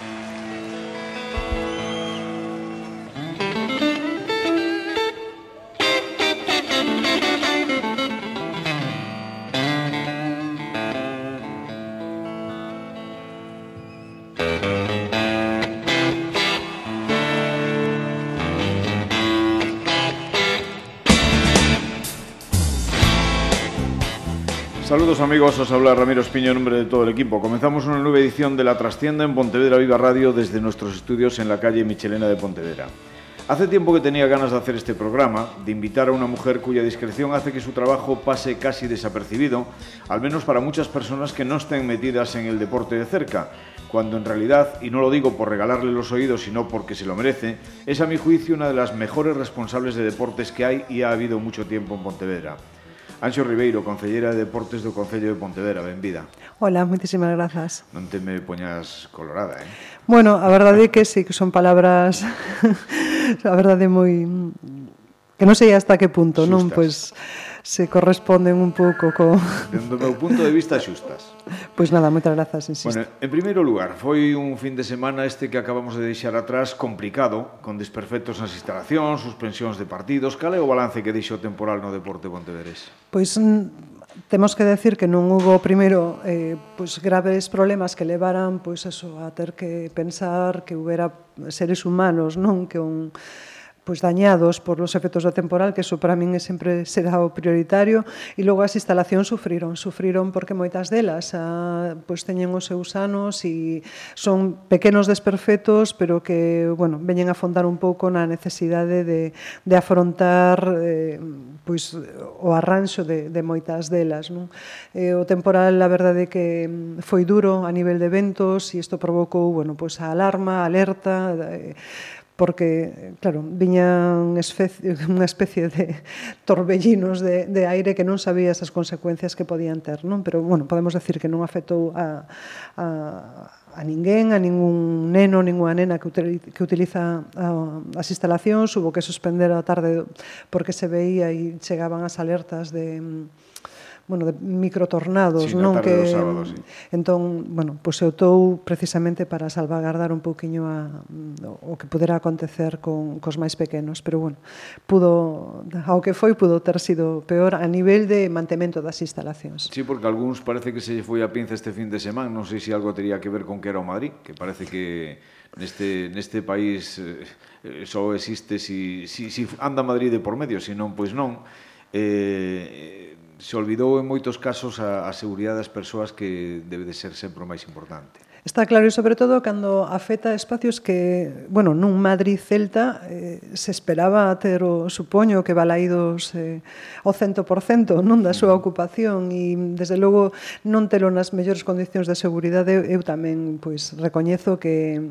Thank you. Saludos amigos, os habla Ramiro Espiño en nombre de todo el equipo. Comenzamos una nueva edición de La Trastienda en Pontevedra Viva Radio desde nuestros estudios en la calle Michelena de Pontevedra. Hace tiempo que tenía ganas de hacer este programa, de invitar a una mujer cuya discreción hace que su trabajo pase casi desapercibido, al menos para muchas personas que no estén metidas en el deporte de cerca, cuando en realidad, y no lo digo por regalarle los oídos, sino porque se lo merece, es a mi juicio una de las mejores responsables de deportes que hay y ha habido mucho tiempo en Pontevedra. Anxo Ribeiro, Concelleira de Deportes do Concello de Pontevedra, benvida. Hola, moitísimas grazas. Non te me poñas colorada, eh? Bueno, a verdade é que sí, que son palabras a verdade moi que non sei hasta que punto, Sustas. non? Pois pues, se corresponden un pouco co... Dendo meu punto de vista xustas. Pois pues nada, moitas grazas, insisto. Bueno, en primeiro lugar, foi un fin de semana este que acabamos de deixar atrás complicado, con desperfectos nas instalacións, suspensións de partidos. Cal é o balance que deixou temporal no deporte Pontevedrés? Pois mm, temos que decir que non hubo primeiro eh, pois graves problemas que levaran pois eso, a ter que pensar que hubera seres humanos non que un pois dañados por los efectos do temporal, que eso para min é sempre será o prioritario, e logo as instalacións sufriron, sufriron porque moitas delas a, pois teñen os seus anos e son pequenos desperfectos, pero que, bueno, veñen a afondar un pouco na necesidade de, de afrontar eh, pois o arranxo de, de moitas delas, non? Eh, o temporal, a verdade que foi duro a nivel de eventos e isto provocou, bueno, pois a alarma, a alerta, eh, porque, claro, viñan especie, unha especie de torbellinos de, de aire que non sabías as consecuencias que podían ter, non? Pero, bueno, podemos decir que non afectou a, a, a ninguén, a ningún neno, ninguna nena que, que utiliza uh, as instalacións, hubo que suspender a tarde porque se veía e chegaban as alertas de... Um, bueno, de microtornados, sí, non que sábado, sí. entón, bueno, pois eu estou precisamente para salvagardar un pouquiño a, o que pudera acontecer con cos máis pequenos, pero bueno, pudo ao que foi pudo ter sido peor a nivel de mantemento das instalacións. Sí, porque algúns parece que se foi a pinza este fin de semana, non sei se algo tería que ver con que era o Madrid, que parece que neste, neste país eh, só existe si, si, si anda Madrid de por medio, se non, pois non. Eh, se olvidou en moitos casos a, a seguridade das persoas que debe de ser sempre o máis importante. Está claro e sobre todo cando afeta espacios que, bueno, nun Madrid Celta eh, se esperaba ter o supoño que balaídos eh, ao 100% non da súa mm. ocupación e desde logo non telo nas mellores condicións de seguridade, eu tamén pois recoñezo que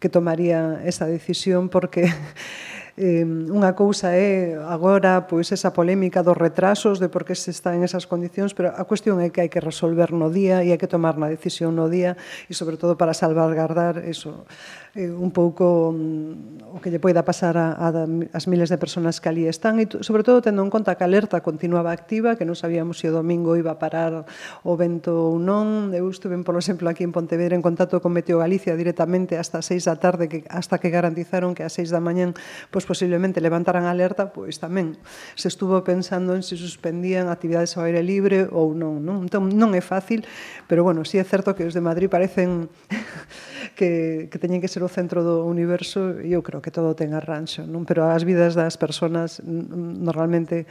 que tomaría esa decisión porque Eh, unha cousa é agora pois esa polémica dos retrasos de por que se está en esas condicións, pero a cuestión é que hai que resolver no día e hai que tomar na decisión no día e sobre todo para salvaguardar eso, eh, un pouco um, o que lle poida pasar a, a, as miles de personas que ali están e sobre todo tendo en conta que a alerta continuaba activa, que non sabíamos se o domingo iba a parar o vento ou non. Eu estuve, por exemplo, aquí en Pontevedra en contacto con Meteo Galicia directamente hasta as 6 da tarde que hasta que garantizaron que a 6 da mañan pois posiblemente levantaran a alerta, pois tamén se estuvo pensando en se suspendían actividades ao aire libre ou non, non? Entón non é fácil, pero bueno, si sí é certo que os de Madrid parecen que, que teñen que ser o centro do universo e eu creo que todo ten arranxo, non? Pero as vidas das persoas normalmente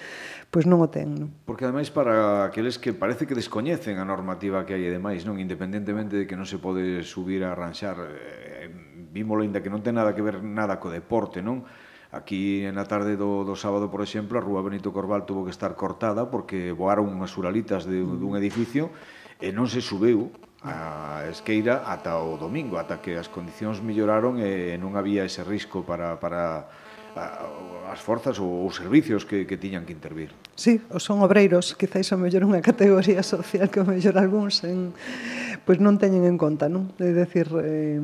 pois non o ten, non? Porque ademais para aqueles que parece que descoñecen a normativa que hai e demais, non? Independentemente de que non se pode subir a arranxar eh, vímolo, inda que non ten nada que ver nada co deporte, non? Aquí na tarde do, do sábado, por exemplo, a Rúa Benito Corval tuvo que estar cortada porque voaron unhas uralitas de, mm. dun edificio e non se subiu a Esqueira ata o domingo, ata que as condicións melloraron e non había ese risco para, para as forzas ou os servicios que, que tiñan que intervir. Sí, ou son obreiros, quizáis o mellor unha categoría social que o mellor algúns en, pois non teñen en conta, non? É dicir, eh,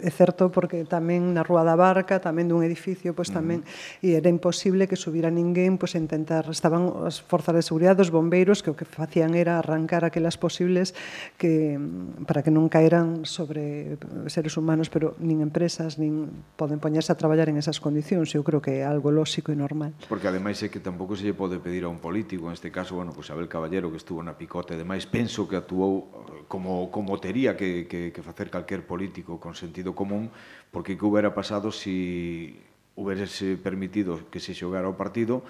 é certo porque tamén na Rúa da Barca, tamén dun edificio, pois tamén e era imposible que subira ninguén, pois intentar. Estaban as forzas de seguridade, os bombeiros que o que facían era arrancar aquelas posibles que mm, para que non caeran sobre seres humanos, pero nin empresas nin poden poñerse a traballar en esas condicións, eu creo que é algo lóxico e normal. Porque ademais é que tampouco se lle pode pedir a un político, en este caso, bueno, pois pues Abel Caballero que estuvo na picota e demais, penso que actuou eh, como como tería que que que facer calquer político con sentido común, porque que houbera pasado se si hubiese permitido que se xogara o partido,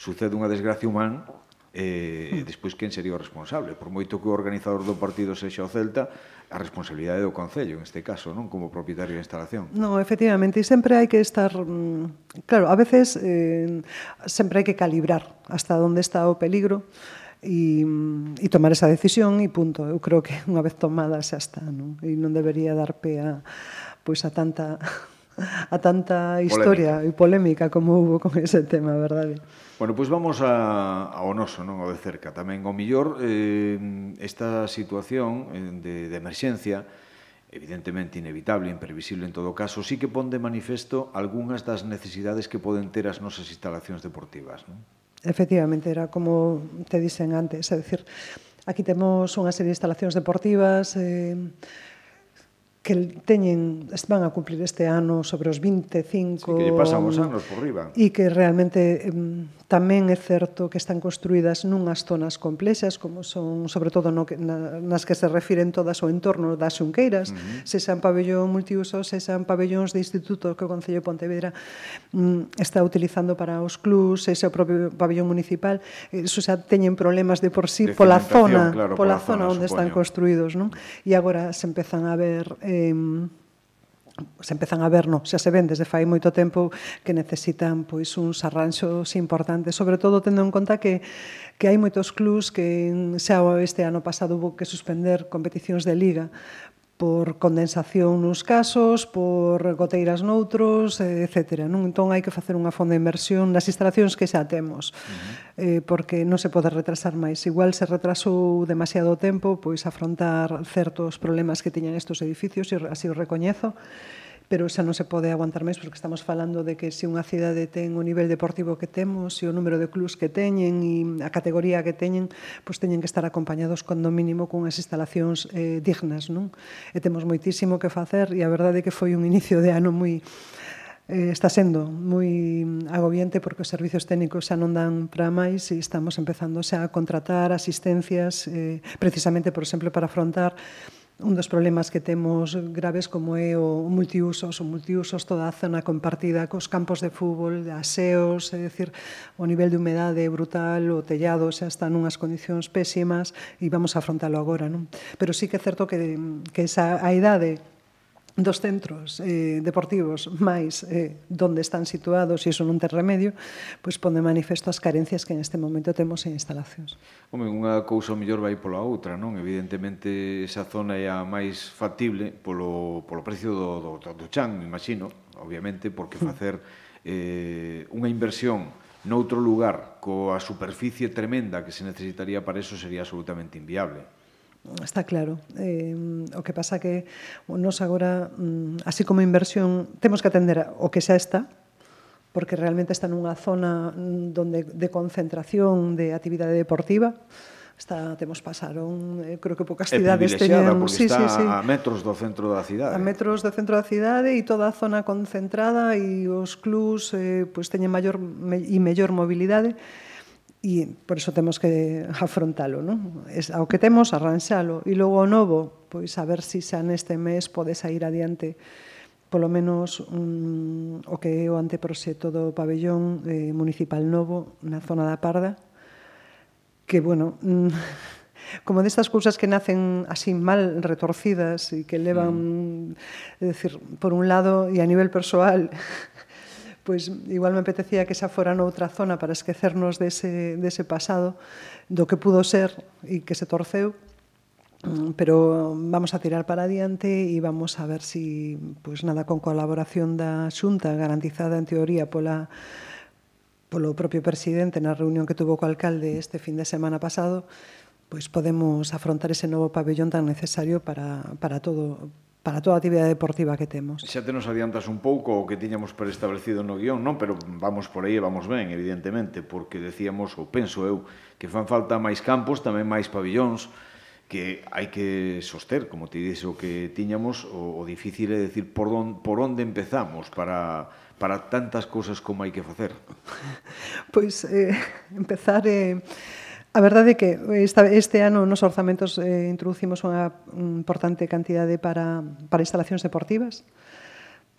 sucede unha desgracia humana eh, e hmm. despois quen sería o responsable. Por moito que o organizador do partido sexa o Celta, a responsabilidade do Concello, en este caso, non como propietario da instalación. No, efectivamente, e sempre hai que estar... Mm, claro, a veces eh, sempre hai que calibrar hasta onde está o peligro, e, e tomar esa decisión e punto. Eu creo que unha vez tomada xa está, non? E non debería dar pé a, pois, a tanta a tanta historia polémica. e polémica como hubo con ese tema, verdade? Bueno, pois vamos a, ao noso, non? O de cerca. Tamén, o millor, eh, esta situación eh, de, de emerxencia evidentemente inevitable, imprevisible en todo caso, sí que pon de manifesto algunhas das necesidades que poden ter as nosas instalacións deportivas. Non? Efectivamente, era como te dicen antes, é dicir, aquí temos unha serie de instalacións deportivas, eh, que teñen van a cumplir este ano sobre os 25 sí, que lle pasan os anos por riba e que realmente tamén é certo que están construídas nunhas zonas complexas como son sobre todo no que, na, nas que se refiren todas o entorno das xunqueiras uh -huh. se sean pabellón multiusos se sean pabellóns de instituto que o Concello de Pontevedra mm, está utilizando para os clubs ese o propio pabellón municipal eh, eso xa teñen problemas de por sí de pola zona claro, pola, pola zona, zona onde supoño. están construídos non? e agora se empezan a ver eh, eh, se empezan a ver, no, xa se ven desde fai moito tempo que necesitan pois uns arranxos importantes, sobre todo tendo en conta que que hai moitos clubs que xa este ano pasado hubo que suspender competicións de liga por condensación nuns casos, por goteiras noutros, etc. Non? Entón hai que facer unha fonda de inversión nas instalacións que xa temos, uh -huh. eh, porque non se pode retrasar máis. Igual se retrasou demasiado tempo, pois afrontar certos problemas que tiñan estes edificios, e así o recoñezo, pero xa non se pode aguantar máis porque estamos falando de que se unha cidade ten o nivel deportivo que temos e o número de clubs que teñen e a categoría que teñen, pois teñen que estar acompañados cando mínimo cunhas instalacións eh, dignas, non? E temos moitísimo que facer e a verdade é que foi un inicio de ano moi eh, está sendo moi agobiante porque os servizos técnicos xa non dan para máis e estamos empezando xa a contratar asistencias eh, precisamente, por exemplo, para afrontar un dos problemas que temos graves como é o multiusos, o multiusos toda a zona compartida cos campos de fútbol, aseos, é dicir, o nivel de humedade é brutal, o tellado xa está nunhas condicións pésimas e vamos a afrontalo agora, non? Pero sí que é certo que, que esa, a idade dos centros eh, deportivos máis eh, donde están situados e iso non ten remedio, pois pone manifesto as carencias que en este momento temos en instalacións. Home, unha cousa mellor vai pola outra, non? Evidentemente, esa zona é a máis factible polo, polo precio do, do, do chan, imagino, obviamente, porque hmm. facer eh, unha inversión noutro lugar coa superficie tremenda que se necesitaría para eso sería absolutamente inviable Está claro. Eh, o que pasa que nos agora, mm, así como inversión, temos que atender o que xa está, porque realmente está nunha zona mm, donde de concentración de actividade deportiva, está temos pasaron, eh, creo que poucas cidades teñen, sí, está sí, sí. a metros do centro da cidade. A metros do centro da cidade e toda a zona concentrada e os clubs eh, pois teñen maior e mellor mobilidade e por iso temos que afrontalo, non? Es, ao que temos, arranxalo, e logo o novo, pois a ver se si xa neste mes pode sair adiante polo menos un, o que é o anteproxecto do pabellón eh, municipal novo na zona da Parda, que, bueno, como destas cousas que nacen así mal retorcidas e que levan, mm. é dicir, por un lado e a nivel persoal pois igual me apetecía que esa fora noutra zona para esquecernos dese, dese pasado, do que pudo ser e que se torceu, mm, pero vamos a tirar para adiante e vamos a ver si, pois nada, con colaboración da Xunta garantizada en teoría pola polo propio presidente na reunión que tuvo co alcalde este fin de semana pasado, pois podemos afrontar ese novo pabellón tan necesario para, para todo para toda a actividade deportiva que temos. Xa te nos adiantas un pouco o que tiñamos preestablecido no guión, non? Pero vamos por aí e vamos ben, evidentemente, porque decíamos, ou penso eu, que fan falta máis campos, tamén máis pabillóns, que hai que soster, como te dixo o que tiñamos, o, o difícil é decir por, don, por onde empezamos para, para tantas cousas como hai que facer. Pois eh, empezar... Eh, A verdade é que esta, este ano nos orzamentos eh, introducimos unha importante cantidade para, para instalacións deportivas,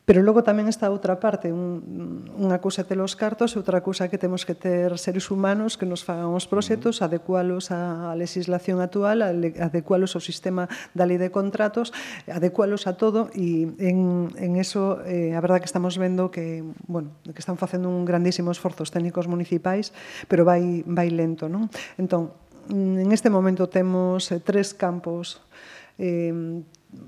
Pero logo tamén está outra parte, un, unha cousa ter os cartos e outra cousa que temos que ter seres humanos que nos fagan os proxectos, adecualos á legislación actual, adecualos ao sistema da lei de contratos, adecualos a todo e en, en eso eh, a verdad que estamos vendo que, bueno, que están facendo un grandísimo esforzo os técnicos municipais, pero vai, vai lento, non? Entón, en este momento temos eh, tres campos eh,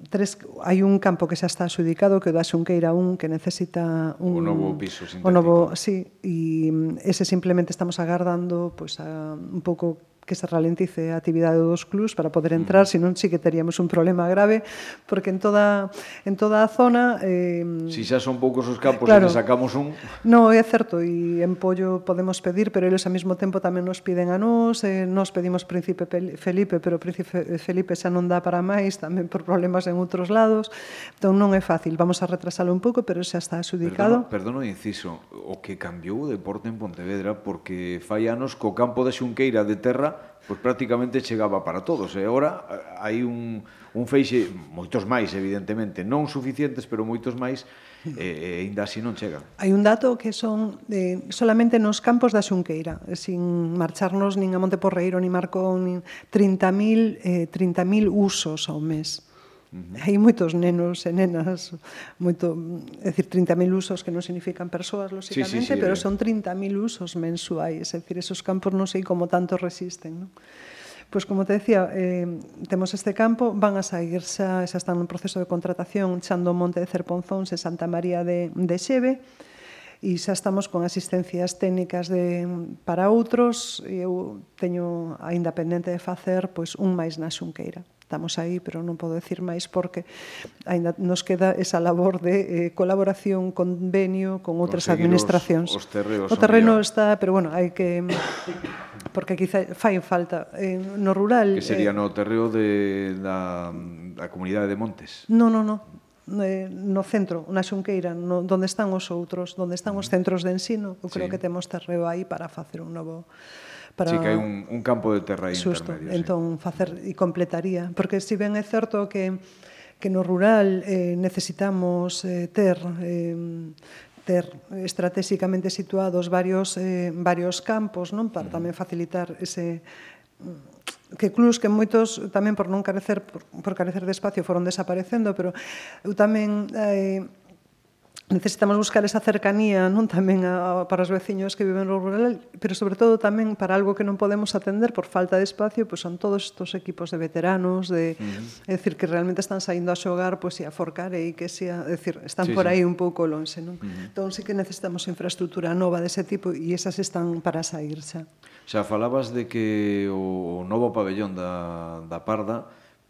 tres, hai un campo que xa está adxudicado que o da Xunqueira 1 que necesita un o novo piso sintético. O novo, sí, e mm, ese simplemente estamos agardando pois pues, a, un pouco que se ralentice a actividade dos clubs para poder entrar, mm. senón sí que teríamos un problema grave, porque en toda en toda a zona eh Si xa son poucos os campos claro, e sacamos un. No, é certo, e en Pollo podemos pedir, pero eles ao mesmo tempo tamén nos piden a nós, eh, nos pedimos Príncipe Felipe, pero Príncipe Felipe xa non dá para máis, tamén por problemas en outros lados, entón non é fácil, vamos a retrasalo un pouco, pero xa está adxudicado. Perdono, perdono inciso, o que cambiou o deporte en Pontevedra, porque fai anos co campo de Xunqueira de terra Granada pois prácticamente chegaba para todos. E agora eh, hai un, un feixe moitos máis evidentemente. Non suficientes pero moitos máis e, e ainda así non chegan. Hai un dato que son de, solamente nos campos da Xunqueira sin marcharnos nin a Monte Porreiro ni Marcón nin 30.000 eh, 30.000 usos ao mes. -huh. Hai moitos nenos e nenas, moito, é dicir, 30.000 usos que non significan persoas, lóxicamente, sí, sí, sí, pero son 30.000 usos mensuais, é dicir, esos campos non sei como tanto resisten, non? Pois como te decía, eh, temos este campo, van a sair xa, xa están en proceso de contratación Chando Monte de Cerponzóns e Santa María de, de Xeve, e xa estamos con asistencias técnicas de, para outros, e eu teño aínda pendente de facer pois un máis na Xunqueira estamos aí, pero non podo decir máis porque aínda nos queda esa labor de eh, colaboración, convenio con outras Conseguir administracións. Os, os terreos, o terreno está, pero bueno, hai que porque quizá fai falta eh, no rural. Que sería eh, no terreo de da, da comunidade de Montes. No, no, no, eh, no centro, na Xunqueira, no, donde están os outros, donde están os mm. centros de ensino, eu creo sí. que temos terreo aí para facer un novo Para... Sí, que hai un, un campo de terra Susto. intermedio. Entón, sí. facer e completaría. Porque se si ben é certo que que no rural eh, necesitamos eh, ter eh, ter estratégicamente situados varios eh, varios campos, non? Para tamén facilitar ese que clubs que moitos tamén por non carecer por, por carecer de espacio foron desaparecendo, pero eu tamén eh, necesitamos buscar esa cercanía non tamén a, a, para os veciños que viven no rural, pero sobre todo tamén para algo que non podemos atender por falta de espacio, pois pues son todos estos equipos de veteranos, de, uh -huh. é dicir, que realmente están saindo a xogar, pois pues, e a forcar eh, e que sea, é dicir, están sí, por aí sí. un pouco lonxe, non? Uh -huh. Entón sí que necesitamos infraestructura nova dese tipo e esas están para sair xa. Xa falabas de que o novo pabellón da, da Parda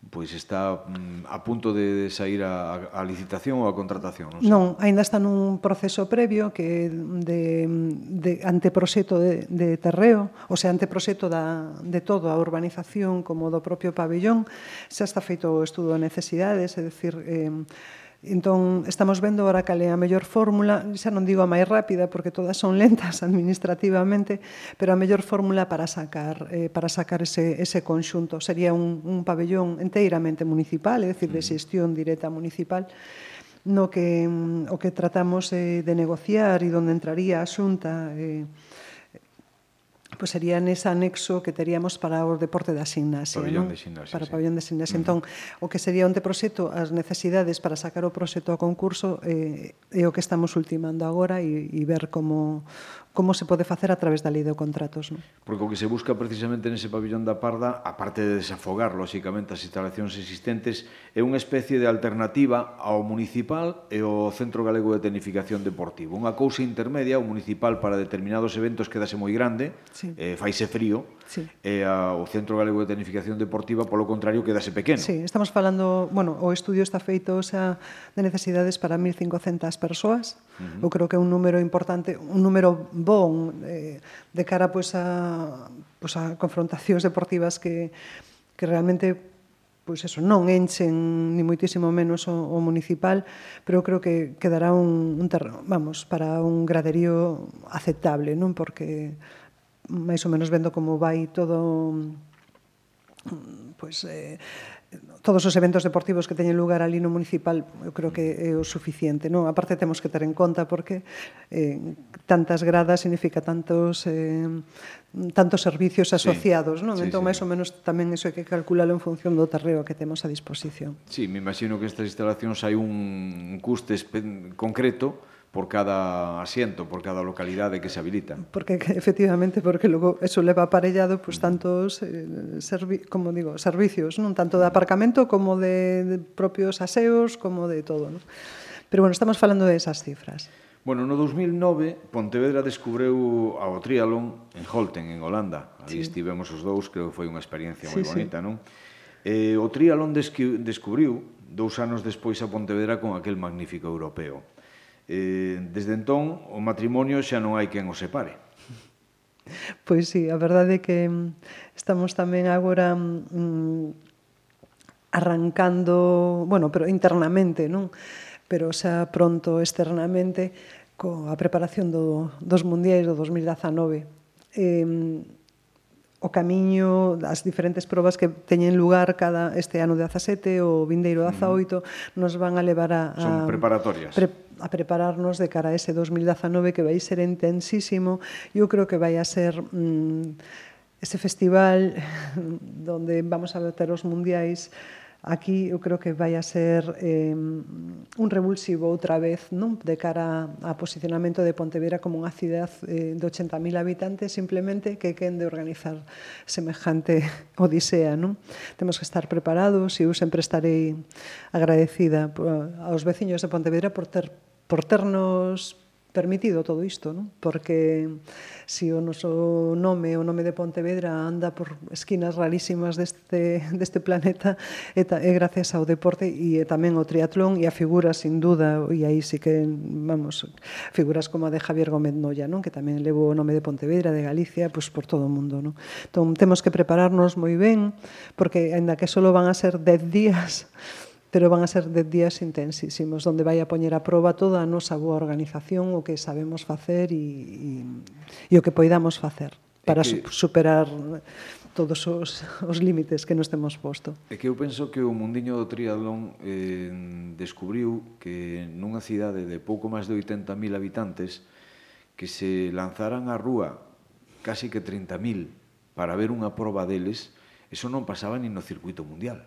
pois está mm, a punto de sair a, a licitación ou a contratación, non? Sei. Non, aínda está nun proceso previo que de, de anteproxeto de, de terreo, o sea, anteproxeto da, de todo, a urbanización como do propio pabellón, xa está feito o estudo de necesidades, é dicir, eh, Entón, estamos vendo ora cal é a mellor fórmula, xa non digo a máis rápida, porque todas son lentas administrativamente, pero a mellor fórmula para sacar eh, para sacar ese, ese conxunto. Sería un, un pabellón enteiramente municipal, é dicir, de mm. xestión directa municipal, no que mm, o que tratamos eh, de negociar e donde entraría a xunta eh, pois pues sería nese anexo que teríamos para o deporte da gimnasia, pabellón non? de gimnasia, para o sí. pabellón de gimnasia. Uh -huh. Entón, o que sería onde proxecto, as necesidades para sacar o proxecto a concurso eh, é o que estamos ultimando agora e, e ver como como se pode facer a través da lei de contratos. Non? Porque o que se busca precisamente nese pabellón da Parda, aparte de desafogar, lóxicamente, as instalacións existentes, é unha especie de alternativa ao municipal e ao Centro Galego de Tecnificación Deportivo. Unha cousa intermedia, o municipal para determinados eventos quedase moi grande, sí sí. eh, faise frío, sí. e a, o Centro Galego de Tecnificación Deportiva, polo contrario, quedase pequeno. Sí, estamos falando, bueno, o estudio está feito xa de necesidades para 1.500 persoas, uh -huh. eu creo que é un número importante, un número bon eh, de cara pois, a, pois, a confrontacións deportivas que, que realmente pois eso, non enchen ni moitísimo menos o, o municipal, pero creo que quedará un, un terreno, vamos, para un graderío aceptable, non? Porque máis ou menos vendo como vai todo pois eh, todos os eventos deportivos que teñen lugar ali no municipal, eu creo que é o suficiente, non? Aparte temos que ter en conta porque eh, tantas gradas significa tantos eh, tantos servicios asociados, sí. non? Sí, entón, sí. máis ou menos tamén iso hai que calculalo en función do terreo que temos a disposición. Sí, me imagino que estas instalacións hai un custe concreto, por cada asiento, por cada localidade que se habilita. Porque efectivamente, porque logo eso leva aparellado pues tantos eh, servi como digo, servicios, non tanto de mm. aparcamento como de, de propios aseos, como de todo, ¿no? Pero bueno, estamos falando de esas cifras. Bueno, no 2009 Pontevedra descubreu ao triatlón en Holten, en Holanda. Ali sí. estivemos os dous, creo que foi unha experiencia sí, moi bonita, sí. non? Eh, o triatlón descubriu dous anos despois a Pontevedra con aquel magnífico europeo. Eh, desde entón, o matrimonio xa non hai quen o separe. Pois sí, a verdade é que mm, estamos tamén agora mm, arrancando, bueno, pero internamente, non? Pero xa pronto externamente coa preparación do, dos mundiais do 2019. Eh, o camiño das diferentes probas que teñen lugar cada este ano de 17 o vindeiro 18 mm. nos van a levar a, a Son preparatorias. Pre, a prepararnos de cara a ese 2019 que vai ser intensísimo. Eu creo que vai a ser mm, ese festival donde vamos a ter os mundiais Aquí eu creo que vai a ser eh, un revulsivo outra vez non? de cara a posicionamento de Pontevedra como unha cidade eh, de 80.000 habitantes simplemente que quen de organizar semejante odisea. Non? Temos que estar preparados e eu sempre estarei agradecida eh, aos veciños de Pontevedra por ter por ternos permitido todo isto, non? Porque se si o noso nome, o nome de Pontevedra anda por esquinas rarísimas deste, deste planeta é, é gracias ao deporte e é tamén ao triatlón e a figuras sin duda e aí sí que, vamos, figuras como a de Javier Gómez Noya, non? Que tamén levo o nome de Pontevedra, de Galicia, pois por todo o mundo, non? Entón, temos que prepararnos moi ben porque, ainda que só van a ser 10 días, pero van a ser de días intensísimos, donde vai a poñer a proba toda a nosa boa organización, o que sabemos facer e, e, e o que poidamos facer para que, superar todos os, os límites que nos temos posto. É que eu penso que o mundiño do triatlón eh, descubriu que nunha cidade de pouco máis de 80.000 habitantes que se lanzaran á rúa casi que 30.000 para ver unha proba deles, eso non pasaba ni no circuito mundial.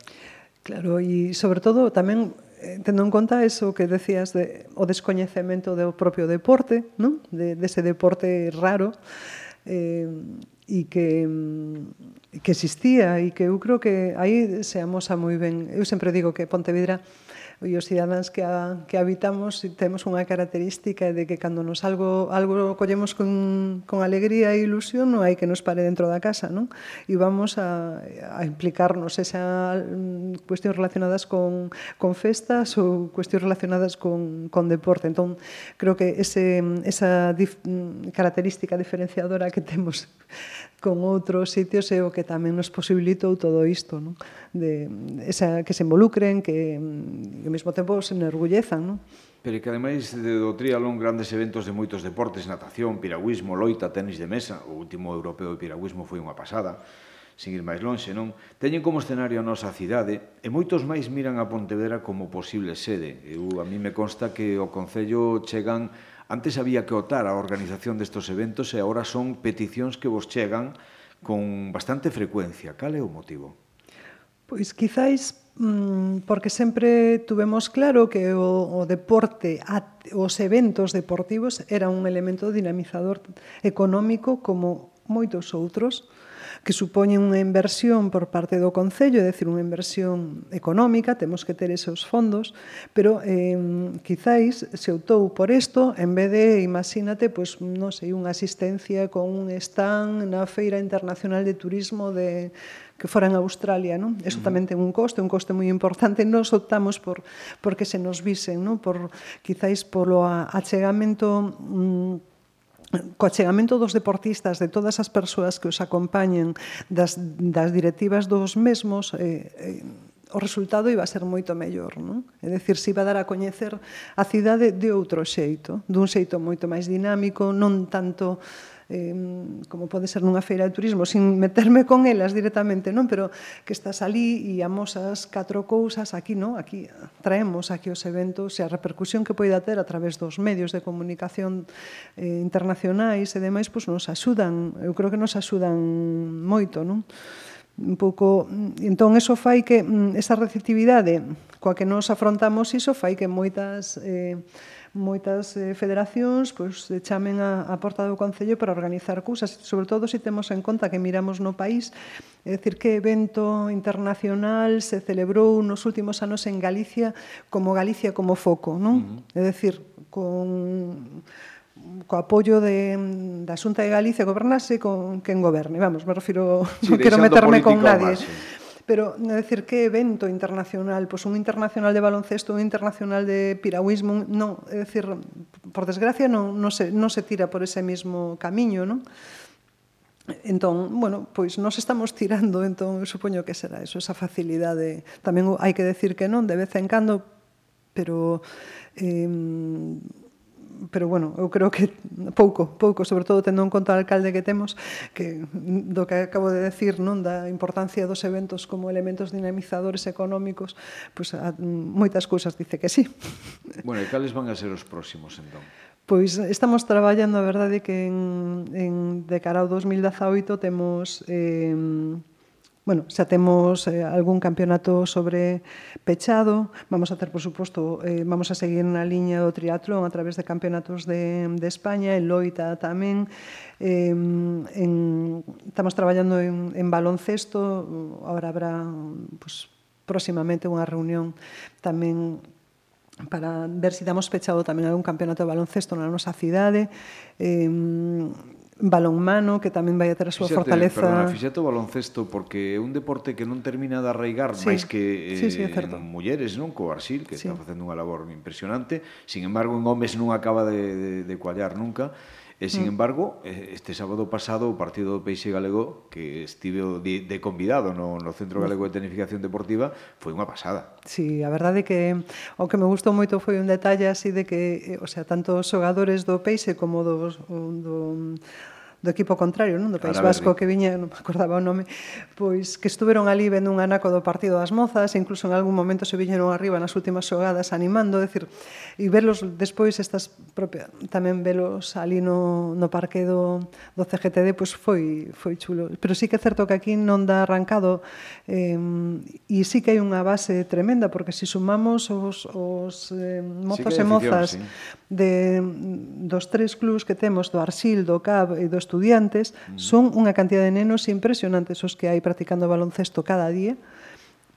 Claro, e sobre todo tamén eh, tendo en conta eso que decías de o descoñecemento do propio deporte, non? De dese de deporte raro eh e que mm, que existía e que eu creo que aí se amosa moi ben. Eu sempre digo que Pontevedra e os cidadáns que, a, que habitamos temos unha característica de que cando nos algo, algo collemos con, con alegría e ilusión non hai que nos pare dentro da casa non? e vamos a, a implicarnos esa mm, cuestións relacionadas con, con festas ou cuestións relacionadas con, con deporte entón creo que ese, esa dif, mm, característica diferenciadora que temos con outros sitios é o que tamén nos posibilitou todo isto, non? De esa que se involucren, que mm, ao mesmo tempo se enorgullezan, non? Pero que ademais de do trialón grandes eventos de moitos deportes, natación, piragüismo, loita, tenis de mesa, o último europeo de piragüismo foi unha pasada, sin ir máis lonxe, non? Teñen como escenario a nosa cidade e moitos máis miran a Pontevedra como posible sede. Eu, a mí me consta que o Concello chegan Antes había que otar a organización destos eventos e agora son peticións que vos chegan con bastante frecuencia. Cal é o motivo? Pois quizáis mmm, porque sempre tuvemos claro que o, o deporte, a, os eventos deportivos era un elemento dinamizador económico como moitos outros, que supoñen unha inversión por parte do Concello, é dicir, unha inversión económica, temos que ter esos fondos, pero eh, quizáis se optou por isto, en vez de, imagínate, pois, pues, non sei, unha asistencia con un stand na Feira Internacional de Turismo de que fora en Australia, non? Eso tamén ten un coste, un coste moi importante. Nos optamos por porque se nos visen, non? Por quizáis polo achegamento mm, co achegamento dos deportistas, de todas as persoas que os acompañen, das, das directivas dos mesmos, eh, eh, o resultado iba a ser moito mellor, non? É dicir, se iba a dar a coñecer a cidade de outro xeito, dun xeito moito máis dinámico, non tanto eh, como pode ser nunha feira de turismo, sin meterme con elas directamente, non? Pero que estás ali e amosas catro cousas aquí, non? Aquí traemos aquí os eventos e a repercusión que poida ter a través dos medios de comunicación eh, internacionais e demais, pois nos axudan, eu creo que nos axudan moito, non? un pouco, entón eso fai que mm, esa receptividade coa que nos afrontamos iso fai que moitas eh, moitas eh, federacións pois eh, chamen a, a porta do Concello para organizar cousas, sobre todo se si temos en conta que miramos no país, é dicir que evento internacional se celebrou nos últimos anos en Galicia como Galicia como foco, non? Uh -huh. É dicir, con co apoio de, da Xunta de Galicia gobernase con quen goberne, vamos, me refiro, sí, non quero meterme con nadie. Máximo pero é decir que evento internacional, pois un internacional de baloncesto, un internacional de piragüismo, non, é decir, por desgracia non, non, se, non se tira por ese mismo camiño, non? Entón, bueno, pois nos estamos tirando, entón supoño que será eso, esa facilidade. Tamén hai que decir que non, de vez en cando, pero eh, pero bueno, eu creo que pouco, pouco, sobre todo tendo en conta o alcalde que temos, que do que acabo de decir, non da importancia dos eventos como elementos dinamizadores económicos, pois pues, a, moitas cousas dice que sí. Bueno, e cales van a ser os próximos, entón? Pois estamos traballando, a verdade, que en, en, de cara ao 2018 temos eh, Bueno, xa temos eh, algún campeonato sobre pechado, vamos a ter, por suposto, eh, vamos a seguir na liña do triatlón a través de campeonatos de, de España, en Loita tamén, eh, en, estamos traballando en, en baloncesto, agora habrá pues, próximamente unha reunión tamén para ver se si damos pechado tamén algún campeonato de baloncesto na nosa cidade. Eh, balonmano, que tamén vai a ter a súa Fíxate, fortaleza. Perdona, fíxate o baloncesto, porque é un deporte que non termina de arraigar, sí, máis que eh, sí, sí, en eh, mulleres, non? Co Arsil, que sí. está facendo unha labor impresionante. Sin embargo, en homes non acaba de, de, de cuallar nunca. E, sin mm. embargo, este sábado pasado o partido do Peixe Galego que estive de, de convidado no, no Centro Galego de Tenificación Deportiva foi unha pasada. Sí, a verdade é que o que me gustou moito foi un detalle así de que, eh, o sea, tanto os xogadores do Peixe como dos, do, do equipo contrario, non? do País Vasco que viña, non me acordaba o nome, pois que estuveron ali vendo un anaco do partido das mozas, e incluso en algún momento se viñeron arriba nas últimas xogadas animando, decir, e velos despois estas propia, tamén velos ali no, no parque do, do CGTD, pois foi foi chulo. Pero sí que é certo que aquí non dá arrancado eh, e sí que hai unha base tremenda porque se si sumamos os, os eh, mozos sí e mozas sí. de, dos tres clubs que temos, do Arsil, do CAB e do estudiantes, son unha cantidad de nenos impresionantes os que hai practicando baloncesto cada día,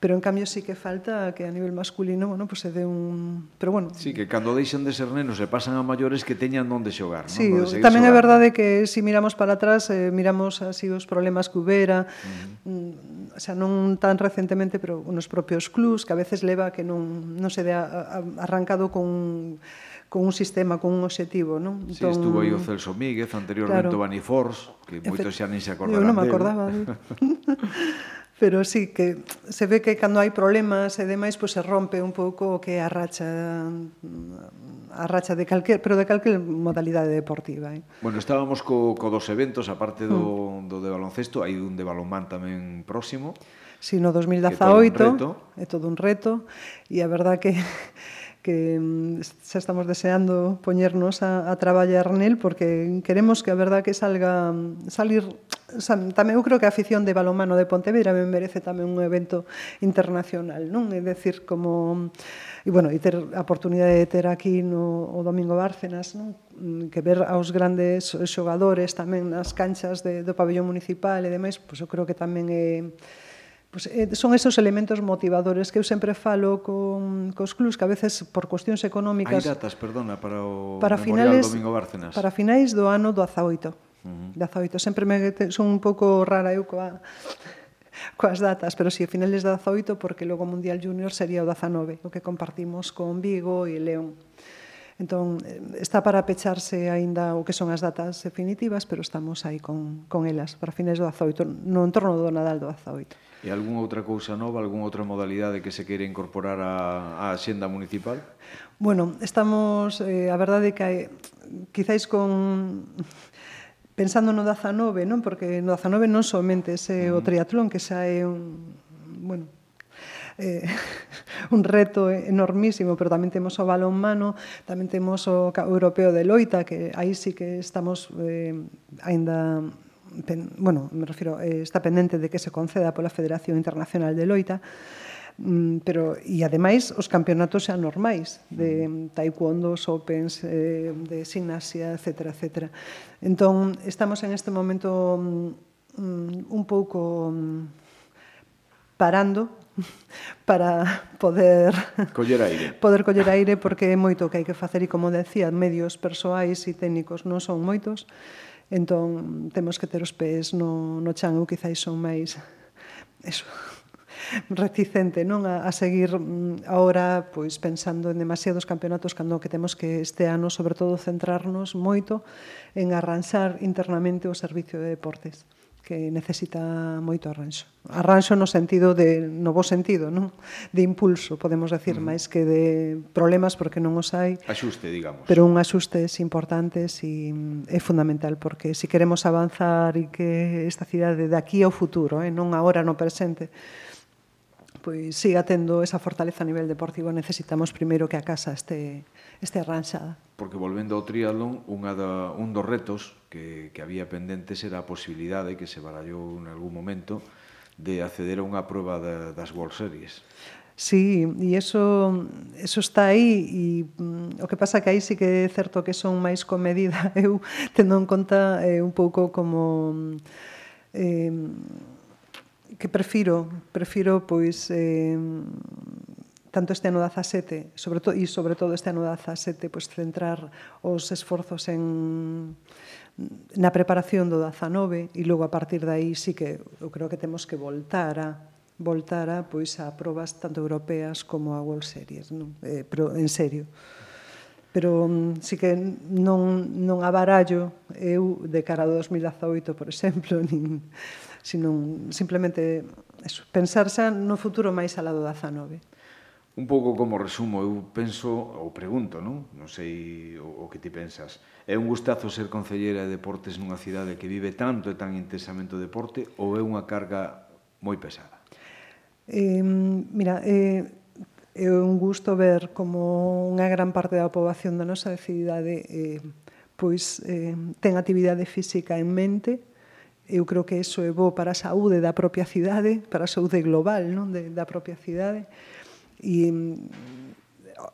Pero en cambio sí que falta que a nivel masculino, bueno, pues se dé un, pero bueno. Sí, que cando deixan de ser nenos e pasan a maiores que teñan onde xogar, sí, non? Sí, tamén é verdade que se si miramos para atrás, eh, miramos así os problemas que hubera, uh -huh. Mm, o sea, non tan recentemente, pero nos propios clubs que a veces leva que non non se dé arrancado con con un sistema, con un obxectivo, non? Entón, sí, estuvo aí o Celso Míguez, anteriormente claro, o Baniforce, que moitos xa nin se acordarán Eu non me acordaba. pero sí que se ve que cando hai problemas e demais, pois se rompe un pouco o que a racha a racha de calquer, pero de calquer modalidade deportiva, eh. Bueno, estábamos co, co dos eventos, aparte do, mm. do de baloncesto, hai un de balonmán tamén próximo. Si, sí, no 2018, é todo un reto, e a verdad que que mm, xa estamos deseando poñernos a, a traballar nel porque queremos que a verdad que salga salir Sam, tamén eu creo que a afición de balonmano de Pontevedra me merece tamén un evento internacional, non? É decir, como e bueno, e ter a oportunidade de ter aquí no o domingo Bárcenas, non? que ver aos grandes xogadores tamén nas canchas de, do pabellón municipal e demais, pois eu creo que tamén é pois, Pues, eh, son esos elementos motivadores que eu sempre falo con cos clubs que a veces por cuestións económicas Hai datas, perdona, para o para finales, Domingo Bárcenas. Para finais do ano do 18 uh -huh. da zoito. Sempre me son un pouco rara eu coa, coas datas, pero si, sí, a finales da 18 porque logo o Mundial Junior sería o 19, o que compartimos con Vigo e León. Entón, eh, está para pecharse aínda o que son as datas definitivas, pero estamos aí con, con elas para fines do 18, no entorno do Nadal do 18. E algunha outra cousa nova, algunha outra modalidade que se queira incorporar á, á xenda municipal? Bueno, estamos, eh, a verdade que hai, quizáis con pensando no 19, non? Porque no 19 non somente ese o mm. triatlón que xa é un, bueno, eh, un reto enormísimo, pero tamén temos o balón mano, tamén temos o europeo de loita, que aí sí que estamos eh, aínda pen, bueno, me refiro, eh, está pendente de que se conceda pola Federación Internacional de Loita, Mm, pero e ademais os campeonatos normais de mm. taekwondo, opens, eh, de sinasia, etc, etc. Entón, estamos en este momento mm, mm un pouco mm, parando para poder coller aire. Poder coller aire porque é moito o que hai que facer e como decía, medios persoais e técnicos non son moitos. Entón, temos que ter os pés no, no chan, ou quizáis son máis... Eso, reticente non a, a seguir mm, agora pois pensando en demasiados campeonatos cando que temos que este ano sobre todo centrarnos moito en arranxar internamente o servicio de deportes que necesita moito arranxo. Arranxo no sentido de no bo sentido, non? De impulso, podemos decir, mm. máis que de problemas porque non os hai. Axuste, digamos. Pero un axuste importante e é fundamental porque se si queremos avanzar e que esta cidade de aquí ao futuro, eh, non agora no presente, pois siga tendo esa fortaleza a nivel deportivo, necesitamos primeiro que a casa este, este arranxada. Porque volvendo ao triatlón, unha da, un dos retos que, que había pendentes era a posibilidade que se barallou en algún momento de acceder a unha prueba da, das World Series. Sí, e eso, eso está aí e mm, o que pasa que aí sí que é certo que son máis comedida eu tendo en conta eh, un pouco como mm, eh, que prefiro, prefiro pois eh, tanto este ano 17, sobre todo e sobre todo este ano 17, pois centrar os esforzos en na preparación do 19 e logo a partir de aí sí que eu creo que temos que voltar a voltar a pois a probas tanto europeas como a World Series, non? Eh, pero en serio pero um, sí que non, non abarallo eu de cara ao 2018, por exemplo, nin, sino simplemente eso, pensar xa no futuro máis alá do 19. Un pouco como resumo, eu penso ou pregunto, non? Non sei o, o que ti pensas. É un gustazo ser concelleira de deportes nunha cidade que vive tanto e tan intensamente o deporte ou é unha carga moi pesada? Eh, mira, eh, é un gusto ver como unha gran parte da poboación da nosa cidade eh, pois eh, ten actividade física en mente eu creo que eso é bo para a saúde da propia cidade, para a saúde global non? De, da propia cidade. E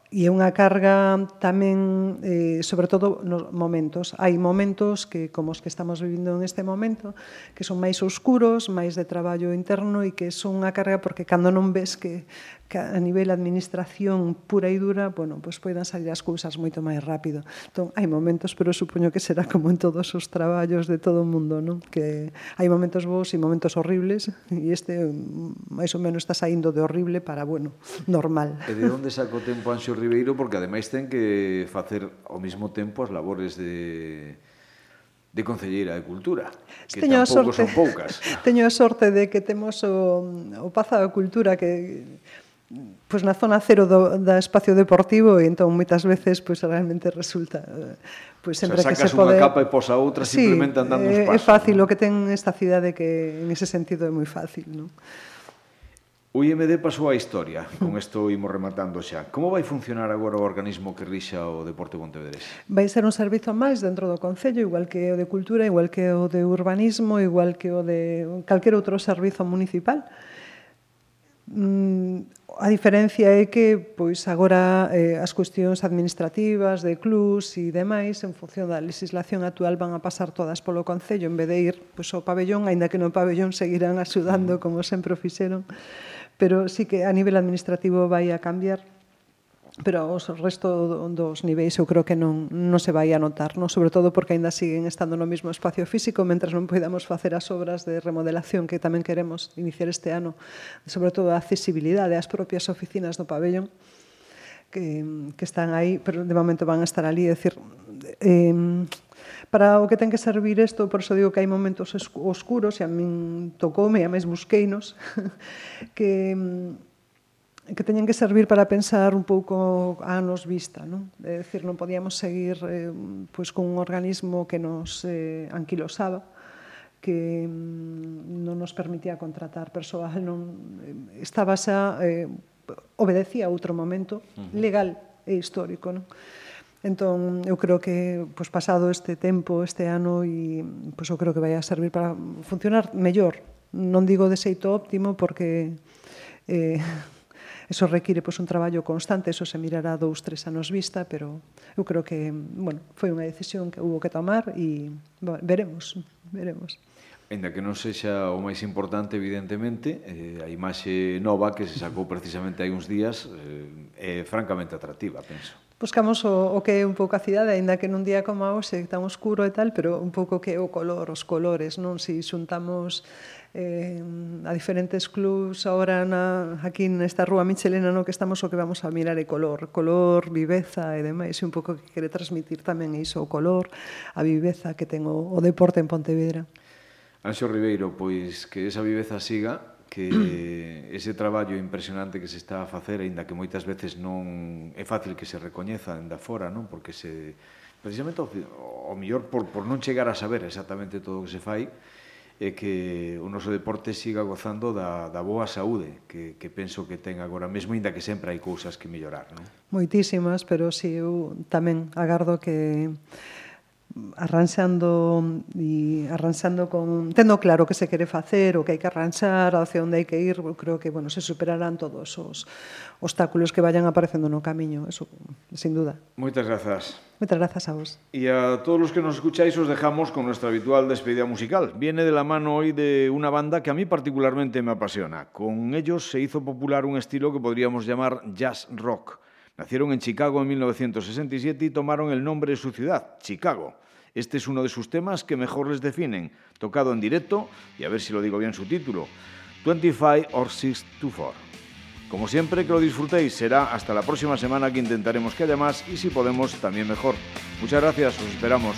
e é unha carga tamén, eh, sobre todo nos momentos. Hai momentos que, como os que estamos vivindo en este momento, que son máis oscuros, máis de traballo interno e que son unha carga porque cando non ves que, que a nivel administración pura e dura, bueno, pois pues poidan salir as cousas moito máis rápido. Entón, hai momentos, pero supoño que será como en todos os traballos de todo o mundo, non? Que hai momentos bons e momentos horribles e este mm, máis ou menos está saindo de horrible para, bueno, normal. E de onde saco tempo a Anxo Ribeiro porque ademais ten que facer ao mesmo tempo as labores de de Concelleira de Cultura, que Teño tampouco sorte, son poucas. Teño a sorte de que temos o, o Paza da Cultura que pois na zona cero do, da espacio deportivo e entón moitas veces pois realmente resulta pois sempre o sea, que se pode unha capa e posa outra sí, simplemente andando uns eh, pasos. É fácil, ¿no? o que ten esta cidade que en ese sentido é moi fácil, non? O IMD pasou a historia, con isto imos rematando xa. Como vai funcionar agora o organismo que rixa o Deporte Pontevedrés? Vai ser un servizo máis dentro do Concello, igual que o de Cultura, igual que o de Urbanismo, igual que o de calquer outro servizo municipal. Mm, a diferencia é que pois agora eh, as cuestións administrativas de clubs e demais en función da legislación actual van a pasar todas polo Concello en vez de ir pois, ao pabellón, aínda que no pabellón seguirán axudando mm. como sempre o fixeron pero sí que a nivel administrativo vai a cambiar pero os resto dos niveis eu creo que non, non se vai a notar, non? sobre todo porque aínda siguen estando no mesmo espacio físico mentras non podamos facer as obras de remodelación que tamén queremos iniciar este ano, sobre todo a accesibilidade ás propias oficinas do pabellón que, que están aí, pero de momento van a estar ali, é dicir, eh, para o que ten que servir isto, por iso digo que hai momentos oscuros, e a min tocoume, e a máis busqueinos, que mm, que teñen que servir para pensar un pouco a nos vista, non? É dicir, non podíamos seguir eh, pois con un organismo que nos eh, anquilosaba, que mm, non nos permitía contratar persoal, non eh, estaba xa eh, obedecía a outro momento legal e histórico, non? Entón, eu creo que pois, pasado este tempo, este ano, e, pois, eu creo que vai a servir para funcionar mellor. Non digo de xeito óptimo, porque eh, eso require pois, un traballo constante, eso se mirará dous, tres anos vista, pero eu creo que bueno, foi unha decisión que hubo que tomar e bueno, veremos, veremos. Ainda que non sexa o máis importante, evidentemente, eh, a imaxe nova que se sacou precisamente hai uns días eh, é francamente atractiva, penso buscamos o, o que é un pouco a cidade, aínda que nun día como hoxe tan oscuro e tal, pero un pouco que é o color, os colores, non? Si xuntamos eh, a diferentes clubs ahora na, aquí nesta rúa Michelena no que estamos o que vamos a mirar é color, color, viveza e demais, e un pouco que quere transmitir tamén iso, o color, a viveza que ten o, o deporte en Pontevedra. Anxo Ribeiro, pois que esa viveza siga que ese traballo impresionante que se está a facer, aínda que moitas veces non é fácil que se recoñeza enda fora, non? Porque se precisamente o, o mellor por, por non chegar a saber exactamente todo o que se fai, é que o noso deporte siga gozando da, da boa saúde que, que penso que ten agora mesmo, aínda que sempre hai cousas que mellorar, non? Moitísimas, pero si eu tamén agardo que arranxando e arranxando con tendo claro que se quere facer, o que hai que arranxar, hacia onde hai que ir, creo que bueno, se superarán todos os obstáculos que vayan aparecendo no camiño, eso sin duda. Moitas grazas. Moitas grazas a vos. E a todos os que nos escucháis os dejamos con nuestra habitual despedida musical. Viene de la mano hoy de una banda que a mí particularmente me apasiona. Con ellos se hizo popular un estilo que podríamos llamar jazz rock. Nacieron en Chicago en 1967 y tomaron el nombre de su ciudad, Chicago. Este es uno de sus temas que mejor les definen, tocado en directo, y a ver si lo digo bien su título, 25 or 624. Como siempre, que lo disfrutéis. Será hasta la próxima semana que intentaremos que haya más y si podemos, también mejor. Muchas gracias, os esperamos.